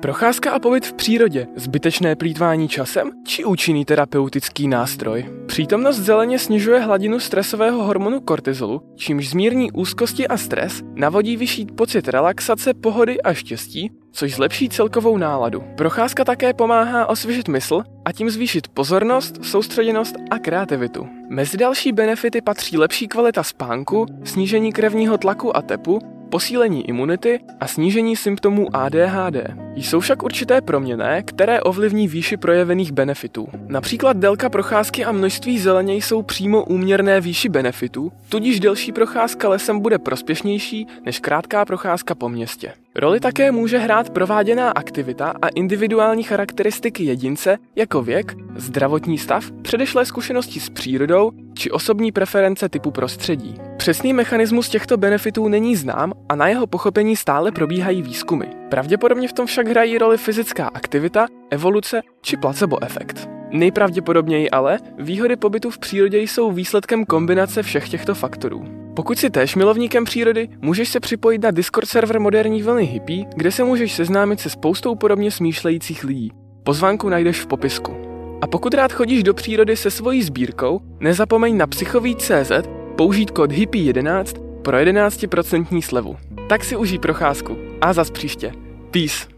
Procházka a pobyt v přírodě, zbytečné plítvání časem či účinný terapeutický nástroj. Přítomnost zeleně snižuje hladinu stresového hormonu kortizolu, čímž zmírní úzkosti a stres, navodí vyšší pocit relaxace, pohody a štěstí, což zlepší celkovou náladu. Procházka také pomáhá osvěžit mysl a tím zvýšit pozornost, soustředěnost a kreativitu. Mezi další benefity patří lepší kvalita spánku, snížení krevního tlaku a tepu, posílení imunity a snížení symptomů ADHD. Jsou však určité proměny, které ovlivní výši projevených benefitů. Například délka procházky a množství zeleně jsou přímo úměrné výši benefitů, tudíž delší procházka lesem bude prospěšnější než krátká procházka po městě. Roli také může hrát prováděná aktivita a individuální charakteristiky jedince jako věk, zdravotní stav, předešlé zkušenosti s přírodou či osobní preference typu prostředí. Přesný mechanismus těchto benefitů není znám a na jeho pochopení stále probíhají výzkumy. Pravděpodobně v tom však hrají roli fyzická aktivita, evoluce či placebo efekt. Nejpravděpodobněji ale výhody pobytu v přírodě jsou výsledkem kombinace všech těchto faktorů. Pokud si též milovníkem přírody, můžeš se připojit na Discord server Moderní vlny hippie, kde se můžeš seznámit se spoustou podobně smýšlejících lidí. Pozvánku najdeš v popisku. A pokud rád chodíš do přírody se svojí sbírkou, nezapomeň na psychový.cz použít kód HIPPY11 pro 11% slevu. Tak si užij procházku. A zas příště. Peace.